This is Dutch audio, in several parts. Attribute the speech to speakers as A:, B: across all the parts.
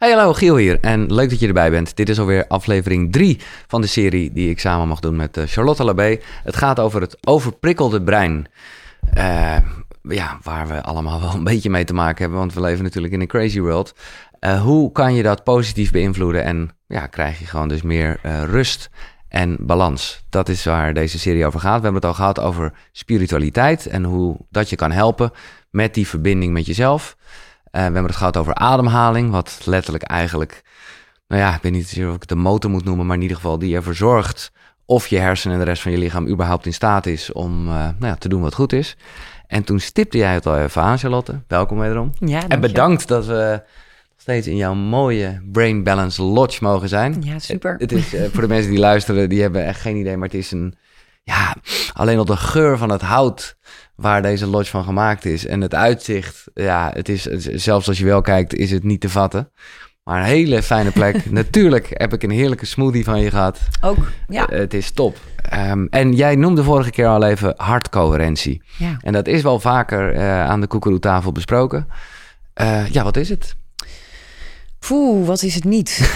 A: Hey, hallo, Giel hier en leuk dat je erbij bent. Dit is alweer aflevering 3 van de serie die ik samen mag doen met eh, Charlotte Labé. Het gaat over het overprikkelde brein. Uh, ja, waar we allemaal wel een beetje mee te maken hebben, want we leven natuurlijk in een crazy world. Uh, hoe kan je dat positief beïnvloeden en ja, krijg je gewoon dus meer rust en balans? Dat is waar deze serie over gaat. We hebben het al gehad over spiritualiteit en hoe dat je kan helpen met die verbinding met jezelf. Uh, we hebben het gehad over ademhaling, wat letterlijk eigenlijk, nou ja, ik weet niet of ik het de motor moet noemen, maar in ieder geval die ervoor zorgt of je hersenen en de rest van je lichaam überhaupt in staat is om uh, nou ja, te doen wat goed is. En toen stipte jij het al even aan, Charlotte. Welkom wederom.
B: Ja,
A: en bedankt dat we steeds in jouw mooie Brain Balance Lodge mogen zijn.
B: Ja, super.
A: Het, het is, uh, voor de mensen die luisteren, die hebben echt geen idee, maar het is een, ja, alleen al de geur van het hout waar deze lodge van gemaakt is. En het uitzicht, ja, het is, zelfs als je wel kijkt, is het niet te vatten. Maar een hele fijne plek. Natuurlijk heb ik een heerlijke smoothie van je gehad.
B: Ook, ja.
A: Uh, het is top. Um, en jij noemde vorige keer al even hartcoherentie.
B: Ja.
A: En dat is wel vaker uh, aan de koekeroetafel besproken. Uh, ja, wat is het?
B: Poeh, wat is het niet?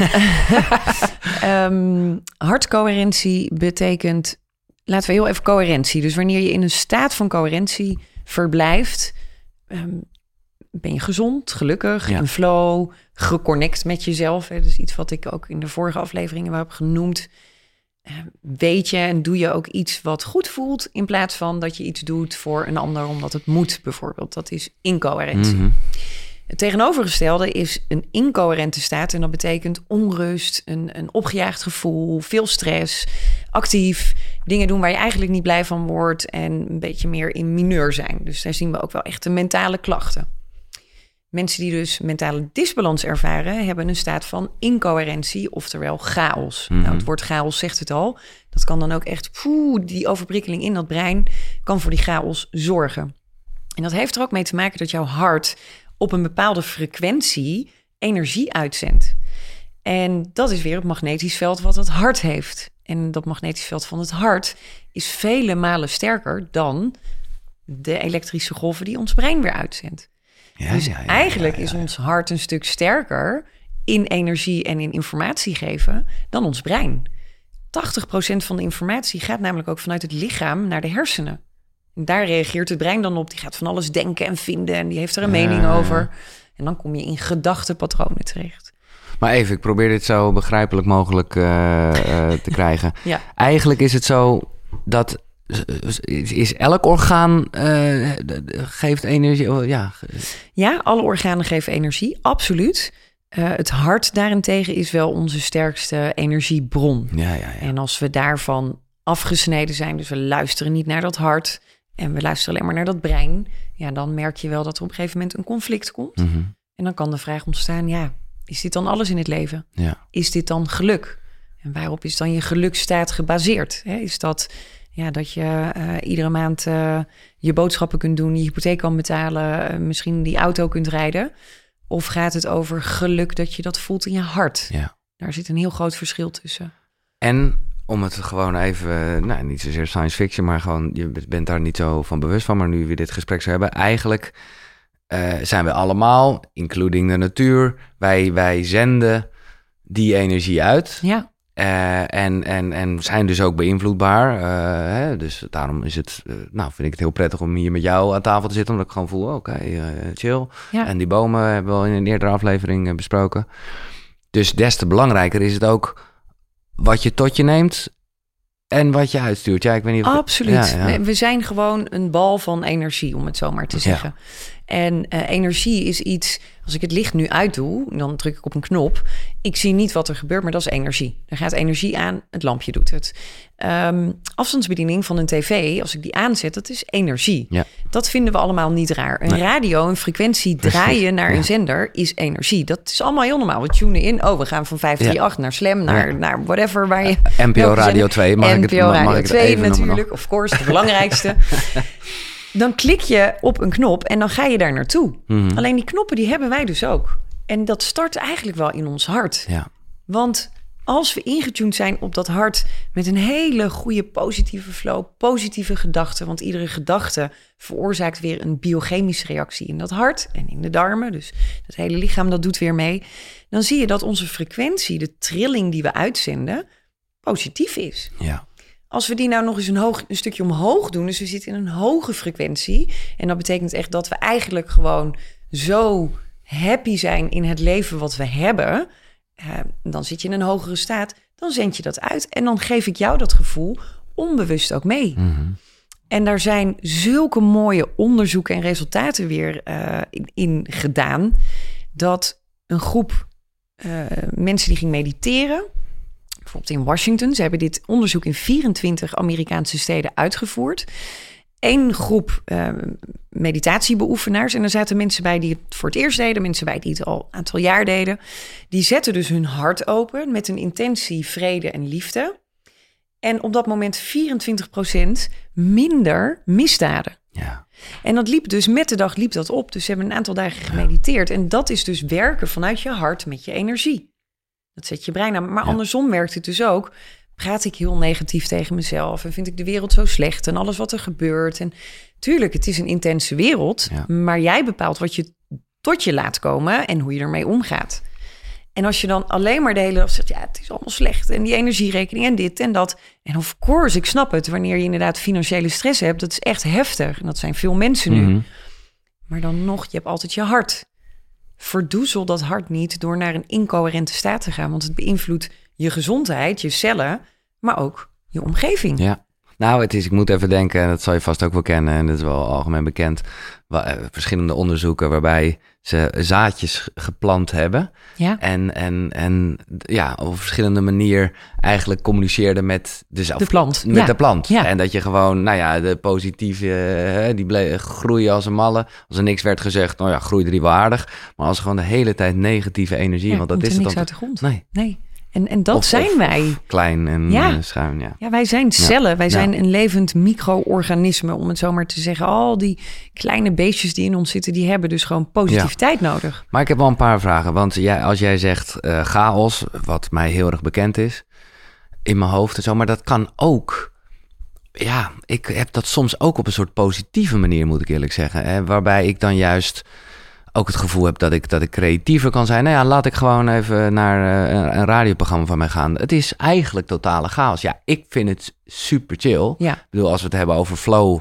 B: um, hartcoherentie betekent laten we heel even coherentie. Dus wanneer je in een staat van coherentie verblijft, um, ben je gezond, gelukkig, ja. in flow, geconnect met jezelf. Hè. Dus iets wat ik ook in de vorige afleveringen heb genoemd. Uh, weet je en doe je ook iets wat goed voelt, in plaats van dat je iets doet voor een ander omdat het moet, bijvoorbeeld. Dat is incoherentie.
A: Mm -hmm.
B: Het tegenovergestelde is een incoherente staat. En dat betekent onrust, een, een opgejaagd gevoel, veel stress, actief. Dingen doen waar je eigenlijk niet blij van wordt. En een beetje meer in mineur zijn. Dus daar zien we ook wel echte mentale klachten. Mensen die dus mentale disbalans ervaren, hebben een staat van incoherentie, oftewel chaos.
A: Mhm.
B: Nou, het woord chaos zegt het al. Dat kan dan ook echt, poeh, die overprikkeling in dat brein kan voor die chaos zorgen. En dat heeft er ook mee te maken dat jouw hart op een bepaalde frequentie energie uitzendt. En dat is weer het magnetisch veld wat het hart heeft. En dat magnetisch veld van het hart is vele malen sterker dan de elektrische golven die ons brein weer uitzendt.
A: Ja,
B: dus
A: ja, ja,
B: eigenlijk is ons hart een stuk sterker in energie en in informatie geven dan ons brein. 80% van de informatie gaat namelijk ook vanuit het lichaam naar de hersenen. En daar reageert het brein dan op. Die gaat van alles denken en vinden en die heeft er een mening over. En dan kom je in gedachtepatronen terecht.
A: Maar even, ik probeer dit zo begrijpelijk mogelijk uh, uh, te krijgen.
B: Ja.
A: Eigenlijk is het zo dat is, elk orgaan uh, geeft energie. Ja,
B: Ja, alle organen geven energie, absoluut. Uh, het hart daarentegen is wel onze sterkste energiebron.
A: ja, ja. ja.
B: En als we daarvan afgesneden zijn, dus we luisteren niet naar dat hart en we luisteren alleen maar naar dat brein, ja, dan merk je wel dat er op een gegeven moment een conflict komt.
A: Mhm.
B: En dan kan de vraag ontstaan, ja, is dit dan alles in het leven?
A: ja.
B: Is dit dan geluk? En waarop is dan je gelukstaat gebaseerd? Hè? Is dat ja, dat je uh, iedere maand uh, je boodschappen kunt doen, je hypotheek kan betalen, uh, misschien die auto kunt rijden? Of gaat het over geluk dat je dat voelt in je hart?
A: Ja.
B: Daar zit een heel groot verschil tussen.
A: En om het gewoon even, nou niet zozeer science fiction, maar gewoon, je bent daar niet zo van bewust van, maar nu we dit gesprek zo hebben, eigenlijk uh, zijn we allemaal, including de natuur, wij, wij zenden die energie uit.
B: Ja.
A: Uh, en, en, en zijn dus ook beïnvloedbaar. Uh, hè? Dus daarom is het, uh, nou, vind ik het heel prettig om hier met jou aan tafel te zitten. Omdat ik gewoon voel, oké, okay, chill.
B: Ja.
A: En die bomen hebben we al in een eerdere aflevering besproken. Dus des te belangrijker is het ook wat je tot je neemt en wat je uitstuurt. Ja, ik weet niet of
B: Absoluut.
A: Ja, ja.
B: We zijn gewoon een bal van energie, om het zo maar te zeggen. Ja. En uh, energie is iets, als ik het licht nu uitdoe, dan druk ik op een knop. Ik zie niet wat er gebeurt, maar dat is energie. Er gaat energie aan, het lampje doet het. Um, afstandsbediening van een tv, als ik die aanzet, dat is energie.
A: Ja.
B: Dat vinden we allemaal niet raar. Een
A: Nee.
B: radio, een frequentie draaien naar
A: Ja.
B: een zender is energie. Dat is allemaal heel normaal. We tunen in, oh, we gaan van 538 naar Slam, naar,
A: Ja.
B: naar whatever, waar je...
A: NPO
B: welke
A: Radio
B: zender-
A: 2, mag ik het-
B: NPO
A: mag-
B: Radio
A: ik het
B: 2
A: even noemen
B: natuurlijk, of course, de belangrijkste. dan klik je op een knop en dan ga je daar naartoe.
A: Mhm.
B: Alleen die knoppen die hebben wij dus ook. En dat start eigenlijk wel in ons hart.
A: Ja.
B: Want Als we ingetuned zijn op dat hart met een hele goede positieve flow, positieve gedachten, want iedere gedachte veroorzaakt weer een biochemische reactie in dat hart en in de darmen, dus het hele lichaam dat doet weer mee, dan zie je dat onze frequentie, de trilling die we uitzenden, positief is.
A: Ja.
B: Als we die nou nog eens een, hoog, een stukje omhoog doen, dus we zitten in een hoge frequentie, en dat betekent echt dat we eigenlijk gewoon zo happy zijn in het leven wat we hebben, uh, dan zit je in een hogere staat, dan zend je dat uit en dan geef ik jou dat gevoel onbewust ook mee.
A: Mm
B: En daar zijn zulke mooie onderzoeken en resultaten weer uh, in, in, gedaan, dat een groep uh, mensen die ging mediteren, bijvoorbeeld in Washington, ze hebben dit onderzoek in 24 Amerikaanse steden uitgevoerd één groep uh, meditatiebeoefenaars. En er zaten mensen bij die het voor het eerst deden, mensen bij die het al een aantal jaar deden. Die zetten dus hun hart open met een intentie vrede en liefde. En op dat moment 24% minder misdaden.
A: Ja.
B: En dat liep dus met de dag liep dat op. Dus ze hebben een aantal dagen gemediteerd. En dat is dus werken vanuit je hart met je energie. Dat zet je brein aan. Maar andersom werkt het dus ook praat ik heel negatief tegen mezelf en vind ik de wereld zo slecht en alles wat er gebeurt. En tuurlijk, het is een intense wereld, maar jij bepaalt wat je tot je laat komen en hoe je ermee omgaat. En als je dan alleen maar de hele dag zegt, ja, het is allemaal slecht en die energierekening en dit en dat. En of course, ik snap het, wanneer je inderdaad financiële stress hebt, dat is echt heftig. En dat zijn veel mensen nu.
A: Mhm.
B: Maar dan nog, je hebt altijd je hart. Verdoezel dat hart niet door naar een incoherente staat te gaan, want het beïnvloedt je gezondheid, je cellen, maar ook je omgeving.
A: Ja. Nou, het is, ik moet even denken, en dat zal je vast ook wel kennen, en dat is wel algemeen bekend, eh, verschillende onderzoeken waarbij ze zaadjes geplant hebben.
B: Ja.
A: En, en, en ja, op een verschillende manier eigenlijk communiceerden met
B: de, de plant.
A: Met de plant.
B: Ja.
A: En dat je gewoon, nou ja, de positieve, die bleef groeien als een malle. Als er niks werd gezegd, nou ja, groeide die wel aardig. Maar als er gewoon de hele tijd negatieve energie, want dat
B: is
A: het
B: dan.
A: niks
B: uit de grond.
A: Nee.
B: Nee. En, en dat zijn wij.
A: Klein en
B: ja.
A: Uh, schuin, ja.
B: Ja, wij zijn cellen. Wij zijn een levend micro-organisme, om het zo maar te zeggen. Al die kleine beestjes die in ons zitten, die hebben dus gewoon positiviteit nodig.
A: Maar ik heb wel een paar vragen. Want jij, als jij zegt uh, chaos, wat mij heel erg bekend is, in mijn hoofd en zo. Maar dat kan ook... Ja, ik heb dat soms ook op een soort positieve manier, moet ik eerlijk zeggen. Hè? Waarbij ik dan juist ook het gevoel heb dat ik, dat ik creatiever kan zijn. Nou ja, laat ik gewoon even naar uh, een radioprogramma van mij gaan. Het is eigenlijk totale chaos. Ja, ik vind het super chill.
B: Ja.
A: Ik bedoel, als we het hebben over flow,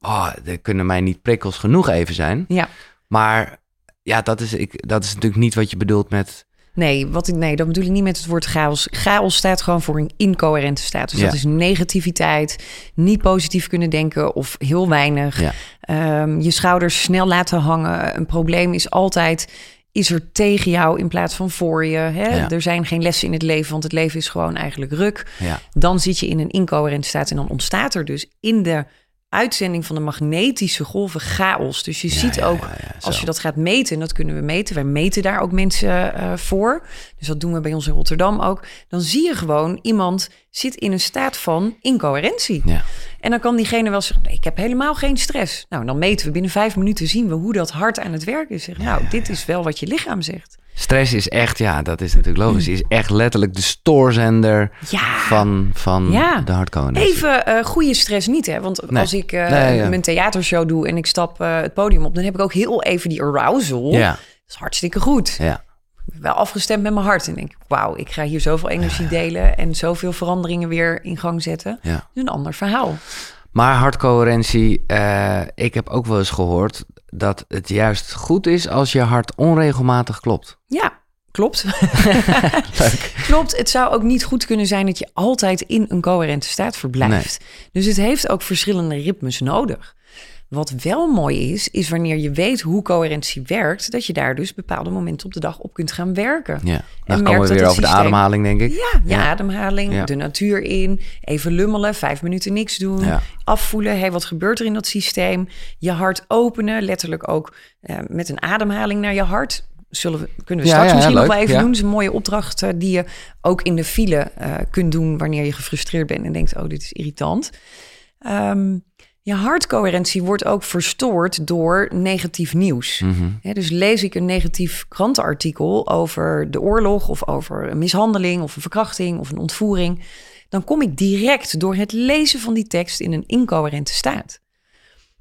A: oh, er kunnen mij niet prikkels genoeg even zijn.
B: Ja.
A: Maar ja, dat is, ik, dat is natuurlijk niet wat je bedoelt met...
B: Nee, wat ik, nee, dat bedoel ik niet met het woord chaos. Chaos staat gewoon voor een incoherente staat. Dus
A: Ja.
B: dat is negativiteit, niet positief kunnen denken of heel weinig.
A: Ja.
B: Ehm, je schouders snel laten hangen. Een probleem is altijd, is er tegen jou in plaats van voor je. Hè?
A: Ja.
B: Er zijn geen lessen in het leven, want het leven is gewoon eigenlijk ruk. Dan zit je in een incoherente staat en dan ontstaat er dus in de uitzending van de magnetische golven chaos. Dus je ziet ook,
A: ja, ja,
B: als je dat gaat meten, en dat kunnen we meten, wij meten daar ook mensen eh, voor. Dus dat doen we bij ons in Rotterdam ook. Dan zie je gewoon, iemand zit in een staat van incoherentie. En dan kan diegene wel zeggen, nee, ik heb helemaal geen stress. Nou, dan meten we binnen vijf minuten, zien we hoe dat hart aan het werken is. Zeggen, nou, dit is wel wat je lichaam zegt.
A: Stress is echt, ja, dat is natuurlijk logisch, is echt letterlijk de stoorzender
B: Ja.
A: van, van
B: Ja.
A: de hardcore.
B: Even eh, goede stress niet, hè? Want
A: Nee.
B: als ik eh,
A: Nee, ja.
B: mijn theatershow doe en ik stap eh, het podium op, dan heb ik ook heel even die arousal.
A: Ja,
B: Dat is hartstikke goed.
A: ja.
B: Wel afgestemd met mijn hart. En denk ik, wauw, ik ga hier zoveel energie delen en zoveel veranderingen weer in gang zetten.
A: ja.
B: Dat is een ander verhaal.
A: Maar hardcoherentie, eh ik heb ook wel eens gehoord dat het juist goed is als je hart onregelmatig klopt.
B: Ja, klopt. klopt. Het zou ook niet goed kunnen zijn dat je altijd in een coherente staat verblijft. Dus het heeft ook verschillende ritmes nodig. Wat wel mooi is, is wanneer je weet hoe coherentie werkt, dat je daar dus bepaalde momenten op de dag op kunt gaan werken.
A: Ja.
B: En
A: Dan komen we weer over de ademhaling, denk ik.
B: Ja, je
A: Ja.
B: ademhaling,
A: Ja.
B: de natuur in, even lummelen, vijf minuten niks doen,
A: Ja.
B: afvoelen, hey, wat gebeurt er in dat systeem? Je hart openen, letterlijk ook eh, met een ademhaling naar je hart. Zullen we, kunnen we straks misschien nog wel even doen. Dat is een mooie opdracht eh, die je ook in de file eh, kunt doen wanneer je gefrustreerd bent en denkt, oh, dit is irritant. Ehm, Je hartcoherentie wordt ook verstoord door negatief nieuws.
A: Mhm.
B: dus lees ik een negatief krantenartikel over de oorlog of over een mishandeling of een verkrachting of een ontvoering, dan kom ik direct door het lezen van die tekst in een incoherente staat.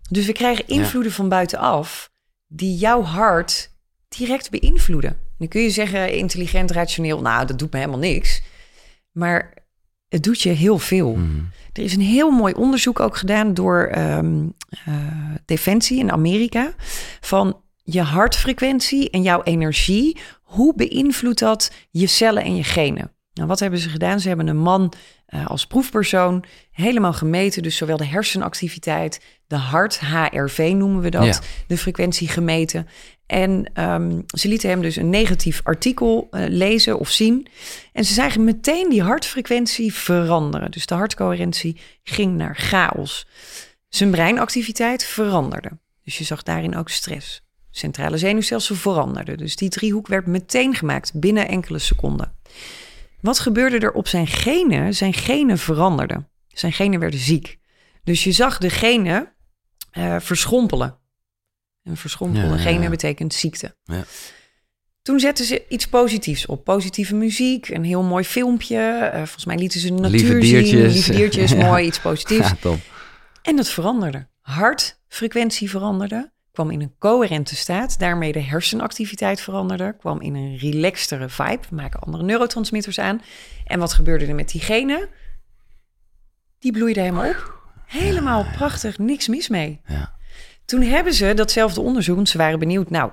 B: Dus we krijgen invloeden van buitenaf die jouw hart direct beïnvloeden. Dan kun je zeggen intelligent, rationeel, nou dat doet me helemaal niks. Maar het doet je heel veel.
A: Mhm.
B: Er is een heel mooi onderzoek ook gedaan door ehm, eh, Defensie in Amerika. Van je hartfrequentie en jouw energie. Hoe beïnvloedt dat je cellen en je genen? Nou, wat hebben ze gedaan? Ze hebben een man uh, als proefpersoon helemaal gemeten. Dus zowel de hersenactiviteit, de hart, HRV noemen we dat,
A: Ja.
B: de frequentie gemeten. En ehm, ze lieten hem dus een negatief artikel eh, lezen of zien. En ze zagen meteen die hartfrequentie veranderen. Dus de hartcoherentie ging naar chaos. Zijn breinactiviteit veranderde. Dus je zag daarin ook stress. Centrale zenuwstelsel veranderde. Dus die driehoek werd meteen gemaakt binnen enkele seconden. Wat gebeurde er op zijn genen? Zijn genen veranderden. Zijn genen werden ziek. Dus je zag de genen eh, verschrompelen. En verschrompelde
A: Ja,
B: genen betekent ziekte.
A: Ja.
B: Toen zetten ze iets positiefs op. Positieve muziek, een heel mooi filmpje. Eh, volgens mij lieten ze de natuur
A: Lieve
B: zien.
A: diertjes.
B: Lieve diertjes, mooi, iets positiefs. En dat veranderde. Hartfrequentie veranderde, kwam in een coherente staat. Daarmee de hersenactiviteit veranderde, kwam in een relaxtere vibe. We maken andere neurotransmitters aan. En wat gebeurde er met die genen? Die bloeide helemaal op. Helemaal prachtig, niks mis mee.
A: Ja.
B: Toen hebben ze datzelfde onderzoek, want ze waren benieuwd, nou,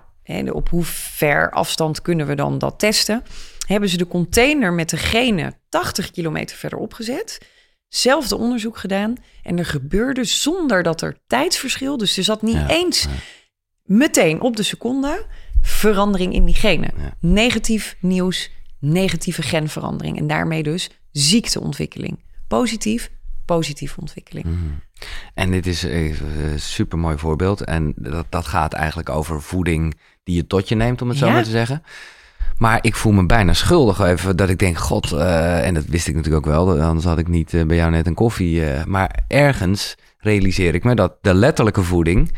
B: op hoe ver afstand kunnen we dan dat testen? Hebben ze de container met de genen 80 kilometer verderop gezet. Zelfde onderzoek gedaan. En er gebeurde zonder dat er tijdsverschil, dus er zat niet
A: Ja,
B: eens. Meteen op de seconde verandering in die genen.
A: Ja.
B: Negatief nieuws, negatieve genverandering. En daarmee dus ziekteontwikkeling. Positief, positieve ontwikkeling.
A: Mhm. En dit is een super mooi voorbeeld. En dat, dat gaat eigenlijk over voeding die je tot je neemt, om het zo
B: Ja.
A: maar te zeggen. Maar ik voel me bijna schuldig even dat ik denk, god, eh, en dat wist ik natuurlijk ook wel, anders had ik niet eh, bij jou net een koffie. eh, maar ergens realiseer ik me dat de letterlijke voeding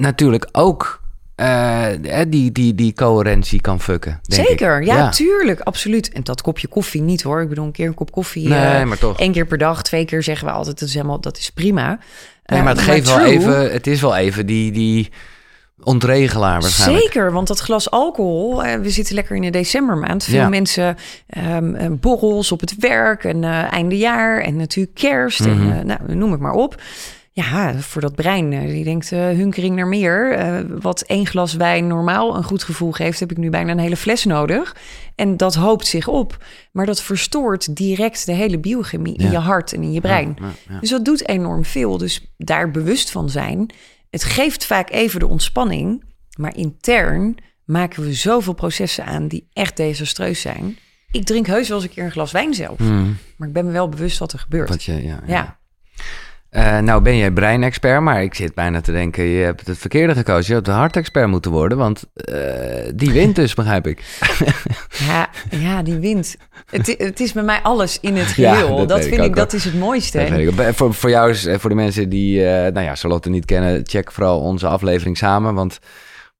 A: natuurlijk ook eh, die, die, die coherentie kan fucken. denk
B: Zeker,
A: ik.
B: ja, tuurlijk, absoluut. En dat kopje koffie niet hoor. Ik bedoel, een keer een kop koffie.
A: Nee,
B: eh,
A: maar toch.
B: Eén keer per dag, twee keer zeggen we altijd, dat is helemaal, dat is prima.
A: Nee,
B: Eh,
A: maar het geeft wel even, het is wel even die, die ontregelaar waarschijnlijk.
B: Zeker, want dat glas alcohol, eh, we zitten lekker in de decembermaand. Veel
A: Ja.
B: mensen eh, borrels op het werk en eh einde jaar en natuurlijk kerst
A: Mhm.
B: en eh, nou, noem het maar op. Ja, voor dat brein, eh, die denkt eh, hunkering naar meer. Eh, wat één glas wijn normaal een goed gevoel geeft, heb ik nu bijna een hele fles nodig. En dat hoopt zich op. Maar dat verstoort direct de hele biochemie in je hart en in je brein.
A: Ja, ja.
B: Dus dat doet enorm veel. Dus daar bewust van zijn. Het geeft vaak even de ontspanning, maar intern maken we zoveel processen aan die echt desastreus zijn. Ik drink heus wel eens een keer een glas wijn zelf,
A: Hmm,
B: maar ik ben me wel bewust wat er gebeurt.
A: je, ja, Eh, nou ben jij breinexpert, maar ik zit bijna te denken, je hebt het verkeerde gekozen. Je had de hartexpert moeten worden, want eh, die wint dus, begrijp ik.
B: Ja, ja, die wind. Het, het is bij mij alles in het
A: Ja,
B: geheel.
A: dat
B: dat
A: weet ik
B: vind ik, dat is het mooiste.
A: Voor, voor jou, is, eh, voor de mensen die eh, nou ja, Charlotte niet kennen, check vooral onze aflevering samen, want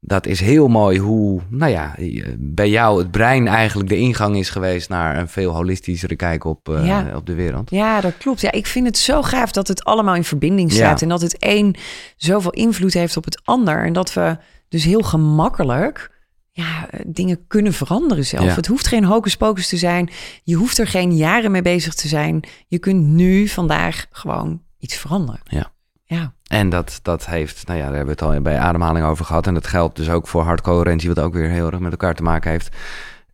A: dat is heel mooi hoe, nou ja, eh, bij jou het brein eigenlijk de ingang is geweest naar een veel holistischere kijk op, eh,
B: Ja.
A: op de wereld.
B: Ja, dat klopt. Ja, ik vind het zo gaaf dat het allemaal in verbinding staat.
A: Ja.
B: En dat het een zoveel invloed heeft op het ander. En dat we dus heel gemakkelijk ja, eh, dingen kunnen veranderen zelf.
A: Ja.
B: Het hoeft geen hocus pocus te zijn. Je hoeft er geen jaren mee bezig te zijn. Je kunt nu, vandaag, gewoon iets veranderen.
A: Ja.
B: Ja,
A: En dat, dat heeft, nou ja, daar hebben we het al bij ademhaling over gehad. En dat geldt dus ook voor hartcoherentie, wat ook weer heel erg met elkaar te maken heeft.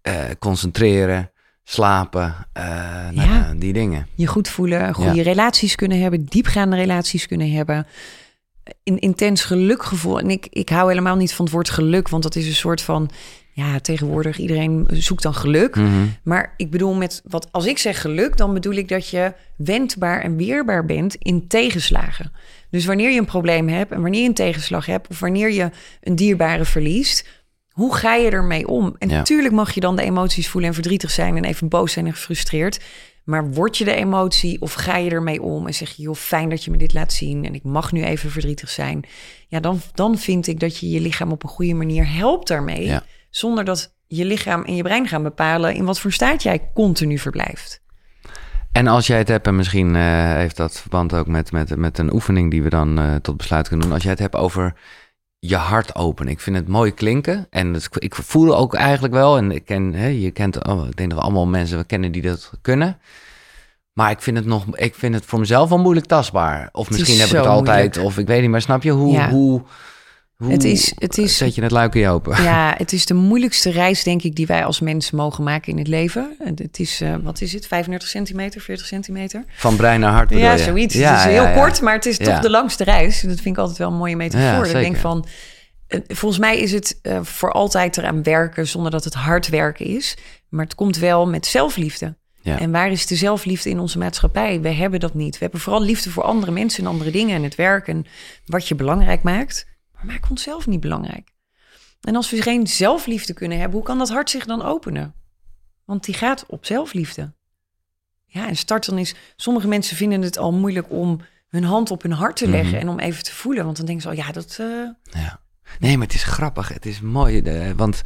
A: Eh, concentreren, slapen, eh, nou
B: Ja.
A: ja, die dingen.
B: je goed voelen, goede relaties kunnen hebben, diepgaande relaties kunnen hebben. Een intens gelukgevoel. En ik, ik hou helemaal niet van het woord geluk, want dat is een soort van, ja, tegenwoordig iedereen zoekt dan geluk.
A: Mhm.
B: Maar ik bedoel met wat als ik zeg geluk, dan bedoel ik dat je wendbaar en weerbaar bent in tegenslagen. Dus wanneer je een probleem hebt en wanneer je een tegenslag hebt, of wanneer je een dierbare verliest, hoe ga je ermee om? En
A: Ja.
B: natuurlijk mag je dan de emoties voelen en verdrietig zijn en even boos zijn en gefrustreerd. Maar word je de emotie of ga je ermee om en zeg je, joh, fijn dat je me dit laat zien en ik mag nu even verdrietig zijn. Ja, dan, dan vind ik dat je je lichaam op een goede manier helpt daarmee.
A: Ja.
B: Zonder dat je lichaam en je brein gaan bepalen in wat voor staat jij continu verblijft.
A: En als jij het hebt, en misschien uh, heeft dat verband ook met, met, met een oefening die we dan uh, tot besluit kunnen doen. Als jij het hebt over je hart openen. Ik vind het mooi klinken. En het, ik voel ook eigenlijk wel. En ik ken, hè, je kent, oh, ik denk dat we allemaal mensen we kennen die dat kunnen. Maar ik vind het nog, ik vind het voor mezelf wel moeilijk tastbaar. Of misschien heb ik het altijd, moeilijk. of ik weet niet, maar snap je hoe, ja. hoe, hoe
B: het is, het is,
A: zet je het luikje open?
B: Ja, het is de moeilijkste reis, denk ik, die wij als mens mogen maken in het leven. Het is, uh, wat is het, 35 centimeter, 40 centimeter?
A: Van brein naar hart
B: Ja, zoiets. Ja, het is heel ja, kort, maar het is toch de langste reis. Dat vind ik altijd wel een mooie metafoor. ik denk van, uh, volgens mij is het uh, voor altijd eraan werken zonder dat het hard werken is. Maar het komt wel met zelfliefde. Ja. En waar is de zelfliefde in onze maatschappij? We hebben dat niet. We hebben vooral liefde voor andere mensen en andere dingen en het werk en wat je belangrijk maakt. Maar maak onszelf niet belangrijk. En als we geen zelfliefde kunnen hebben, hoe kan dat hart zich dan openen? Want die gaat op zelfliefde. Ja, en start dan is. Sommige mensen vinden het al moeilijk om hun hand op hun hart te leggen mm -hmm. en om even te voelen. Want dan denken ze al, ja, dat. Uh...
A: Ja. Nee, maar het is grappig. Het is mooi. De, want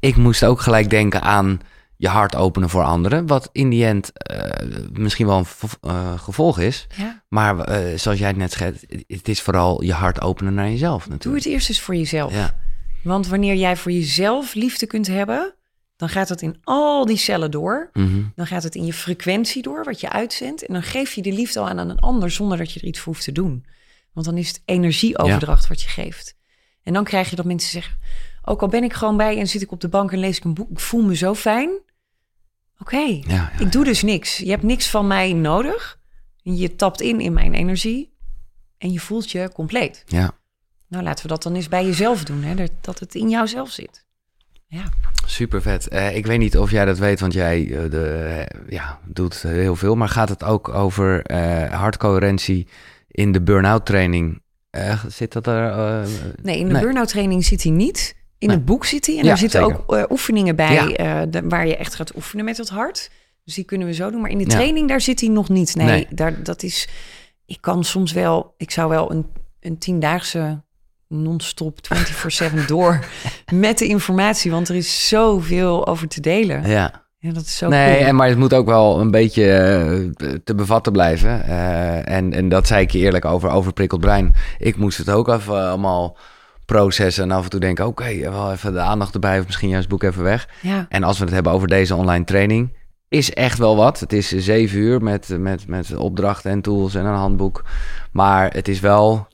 A: ik moest ook gelijk denken aan je hart openen voor anderen. Wat in die end uh, misschien wel een uh, gevolg is.
B: Ja.
A: Maar uh, zoals jij het net schetst, het is vooral je hart openen naar jezelf natuurlijk.
B: Doe het eerst eens voor jezelf.
A: Ja.
B: Want wanneer jij voor jezelf liefde kunt hebben, dan gaat het in al die cellen door.
A: Mm -hmm.
B: Dan gaat het in je frequentie door, wat je uitzendt. En dan geef je de liefde al aan aan een ander zonder dat je er iets voor hoeft te doen. Want dan is het energieoverdracht ja. wat je geeft. En dan krijg je dat mensen zeggen, ook al ben ik gewoon bij en zit ik op de bank en lees ik een boek, ik voel me zo fijn. Oké, okay,
A: ja, ja,
B: ik doe dus niks. Je hebt niks van mij nodig. Je tapt in in mijn energie en je voelt je compleet.
A: Ja.
B: Nou, laten we dat dan eens bij jezelf doen, hè? dat het in jouzelf zit. Ja.
A: Super vet. Uh, ik weet niet of jij dat weet, want jij uh, de, uh, ja, doet heel veel. Maar gaat het ook over hartcoherentie in de burn-out training? zit dat er?
B: nee, in de nee. burn-out training zit hij niet. In het boek zit hij. En ja, er zitten zeker. ook uh, oefeningen bij ja. uh, de, waar je echt gaat oefenen met het hart. Dus die kunnen we zo doen. Maar in de training, ja. daar zit hij nog niet. Nee, nee, Daar, dat is... Ik kan soms wel... Ik zou wel een, een tiendaagse non-stop 24-7 door met de informatie. Want er is zoveel over te delen.
A: Ja.
B: Ja, dat is zo
A: nee,
B: cool.
A: en, maar het moet ook wel een beetje uh, te bevatten blijven. Uh, en, en dat zei ik je eerlijk over overprikkeld brein. Ik moest het ook even allemaal processen en af en toe denken... oké, okay, wel even de aandacht erbij of misschien juist het boek even weg.
B: Ja.
A: En als we het hebben over deze online training... is echt wel wat. Het is zeven uur met, met, met opdrachten en tools en een handboek. Maar het is wel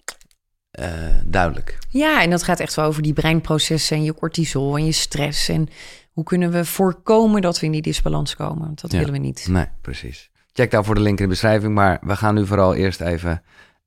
A: uh, duidelijk.
B: Ja, en dat gaat echt wel over die breinprocessen en je cortisol en je stress... en hoe kunnen we voorkomen dat we in die disbalans komen? Want dat
A: ja.
B: willen we niet.
A: Nee, precies. Check daarvoor de link in de beschrijving. Maar we gaan nu vooral eerst even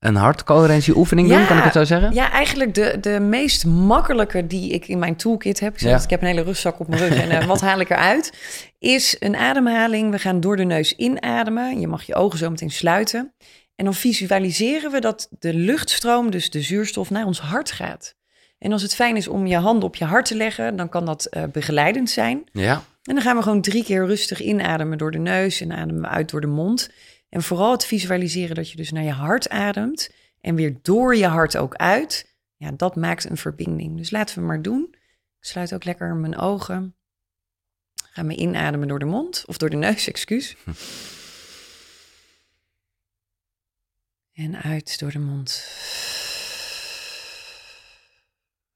A: een hartcoherentieoefening doen,
B: ja,
A: kan ik het zo zeggen?
B: Ja, eigenlijk de, de meest makkelijke die ik in mijn toolkit heb. Ik, zeg, ja. ik heb een hele rugzak op mijn rug en uh, wat haal ik eruit? Is een ademhaling. We gaan door de neus inademen. Je mag je ogen zo meteen sluiten. En dan visualiseren we dat de luchtstroom, dus de zuurstof, naar ons hart gaat. En als het fijn is om je handen op je hart te leggen, dan kan dat uh, begeleidend zijn.
A: Ja.
B: En dan gaan we gewoon drie keer rustig inademen door de neus en ademen we uit door de mond. En vooral het visualiseren dat je dus naar je hart ademt en weer door je hart ook uit. Ja, dat maakt een verbinding. Dus laten we maar doen. Ik sluit ook lekker mijn ogen. Ga me inademen door de mond of door de neus, excuus. En uit door de mond.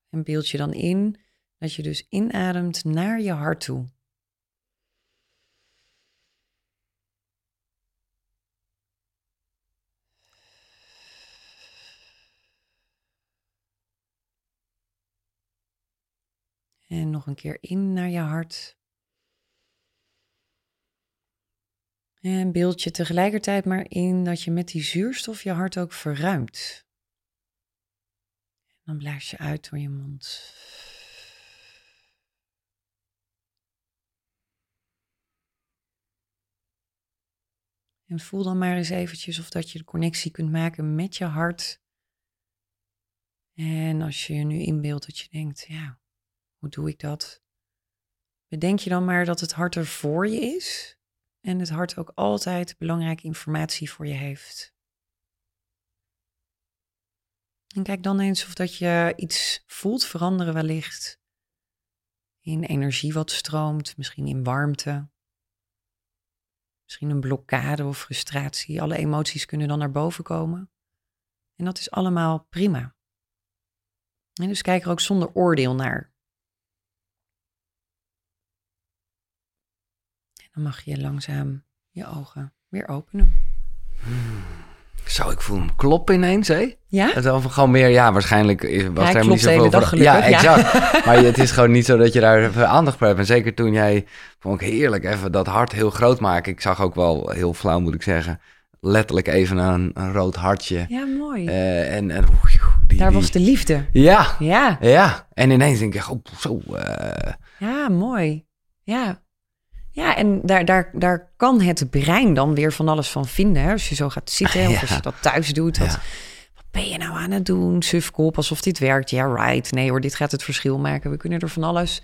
B: En beeld je dan in dat je dus inademt naar je hart toe. En nog een keer in naar je hart. En beeld je tegelijkertijd maar in dat je met die zuurstof je hart ook verruimt. En dan blaas je uit door je mond. En voel dan maar eens eventjes of dat je de connectie kunt maken met je hart. En als je je nu inbeeldt dat je denkt, ja, hoe doe ik dat? Bedenk je dan maar dat het hart er voor je is. En het hart ook altijd belangrijke informatie voor je heeft. En kijk dan eens of dat je iets voelt veranderen wellicht. In energie wat stroomt, misschien in warmte. Misschien een blokkade of frustratie. Alle emoties kunnen dan naar boven komen. En dat is allemaal prima. En dus kijk er ook zonder oordeel naar. En dan mag je langzaam je ogen weer openen.
A: Zo, ik voel hem kloppen ineens, hè?
B: Ja?
A: Het van gewoon meer, ja, waarschijnlijk was
B: Ja,
A: er helemaal niet zoveel
B: dag
A: Ja, exact. maar het is gewoon niet zo dat je daar even aandacht voor hebt. En zeker toen jij, vond ik heerlijk, even dat hart heel groot maken. Ik zag ook wel, heel flauw moet ik zeggen, letterlijk even een, een rood hartje.
B: Ja, mooi.
A: Eh, en en die,
B: Daar was de liefde.
A: Ja,
B: Ja,
A: ja. En ineens denk ik, oh, zo, eh,
B: ja, mooi. Ja. Ja, en daar, daar, daar kan het brein dan weer van alles van vinden. Hè? Als je zo gaat zitten of
A: Ja.
B: als je dat thuis doet. Dat,
A: Ja.
B: Wat ben je nou aan het doen? Sufkop, alsof dit werkt. Ja, right. Nee hoor, dit gaat het verschil maken. We kunnen er van alles.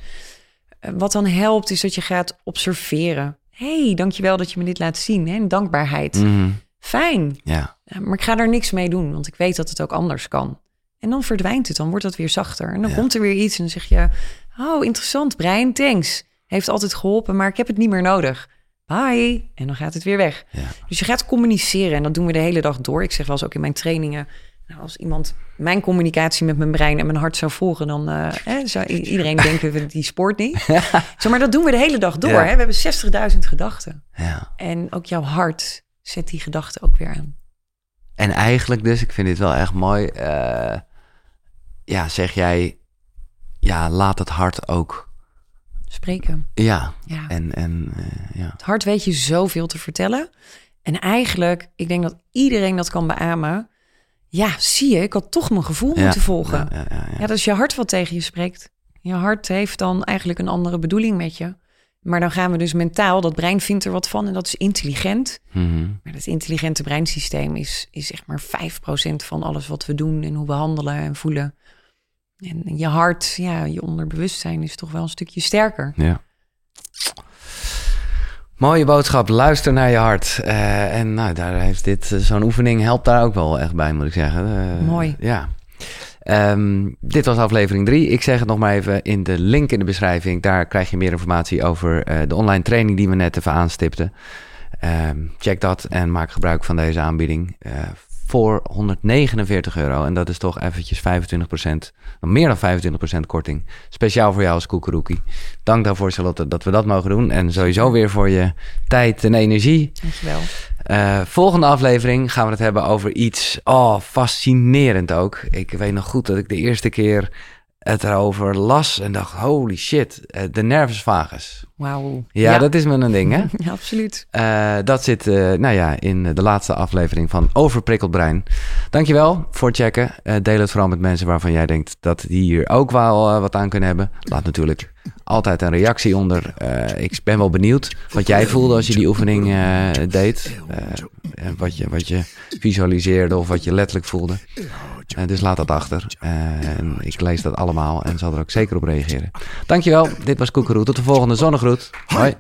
B: Eh, Wat dan helpt is dat je gaat observeren. hey, dankjewel dat je me dit laat zien. Hè? En dankbaarheid.
A: mhm,
B: Fijn.
A: ja,
B: Ja, maar ik ga daar niks mee doen, want ik weet dat het ook anders kan. En dan verdwijnt het, dan wordt dat weer zachter. En dan
A: Ja.
B: komt er weer iets en dan zeg je... Oh, interessant, brein, thanks. Heeft altijd geholpen, maar ik heb het niet meer nodig. Bye. En dan gaat het weer weg.
A: ja.
B: Dus je gaat communiceren en dat doen we de hele dag door. Ik zeg wel eens ook in mijn trainingen... Nou, als iemand mijn communicatie met mijn brein en mijn hart zou volgen... dan eh, hè, zou iedereen denken, we- die sport niet. Zo, maar dat doen we de hele dag door.
A: Ja.
B: Hè? We hebben 60.000 gedachten.
A: ja.
B: En ook jouw hart zet die gedachten ook weer aan.
A: En eigenlijk dus, ik vind dit wel echt mooi. eh, ja, zeg jij, ja, laat het hart ook.
B: Spreken.
A: Ja,
B: Ja.
A: en, en eh, ja.
B: Het hart weet je zoveel te vertellen. En eigenlijk, ik denk dat iedereen dat kan beamen. Ja, zie je, ik had toch mijn gevoel
A: Ja,
B: moeten volgen.
A: Ja, ja, ja,
B: dat is je hart wat tegen je spreekt. Je hart heeft dan eigenlijk een andere bedoeling met je. Maar dan gaan we dus mentaal, dat brein vindt er wat van en dat is intelligent.
A: Mhm.
B: Maar dat intelligente breinsysteem is, is zeg maar 5% van alles wat we doen en hoe we handelen en voelen. En je hart, ja, je onderbewustzijn is toch wel een stukje sterker.
A: Ja. Mooie boodschap, luister naar je hart. Eh, en nou, daar heeft dit, eh, zo'n oefening helpt daar ook wel echt bij, moet ik zeggen. Eh,
B: Mooi.
A: Ja. Ehm, dit was aflevering 3. Ik zeg het nog maar even in de link in de beschrijving. Daar krijg je meer informatie over de online training die we net even aanstipten. Ehm, check dat en maak gebruik van deze aanbieding. Voor 149 euro. En dat is toch eventjes 25%, nog meer dan 25% korting. Speciaal voor jou als koekeroekie. Dank daarvoor, Charlotte, dat we dat mogen doen. En sowieso weer voor je tijd en energie.
B: Dankjewel.
A: Eh, volgende aflevering gaan we het hebben over iets. Oh, fascinerend ook. Ik weet nog goed dat ik de eerste keer het erover las en dacht: holy shit, eh, de nervus vagus.
B: Wauw.
A: Ja, dat is me een ding, hè?
B: Ja, absoluut.
A: Eh, dat zit, eh, nou ja, in de laatste aflevering van Overprikkeld Brein. Dankjewel voor het checken. Eh, deel het vooral met mensen waarvan jij denkt dat die hier ook wel eh, wat aan kunnen hebben. Laat natuurlijk altijd een reactie onder. Eh, ik ben wel benieuwd wat jij voelde als je die oefening deed. Wat, je, wat je visualiseerde of wat je letterlijk voelde. Dus laat dat achter. En ik lees dat allemaal en zal er ook zeker op reageren. Dankjewel. Dit was Koekeroe. Tot de volgende zonnegroet. Hoi.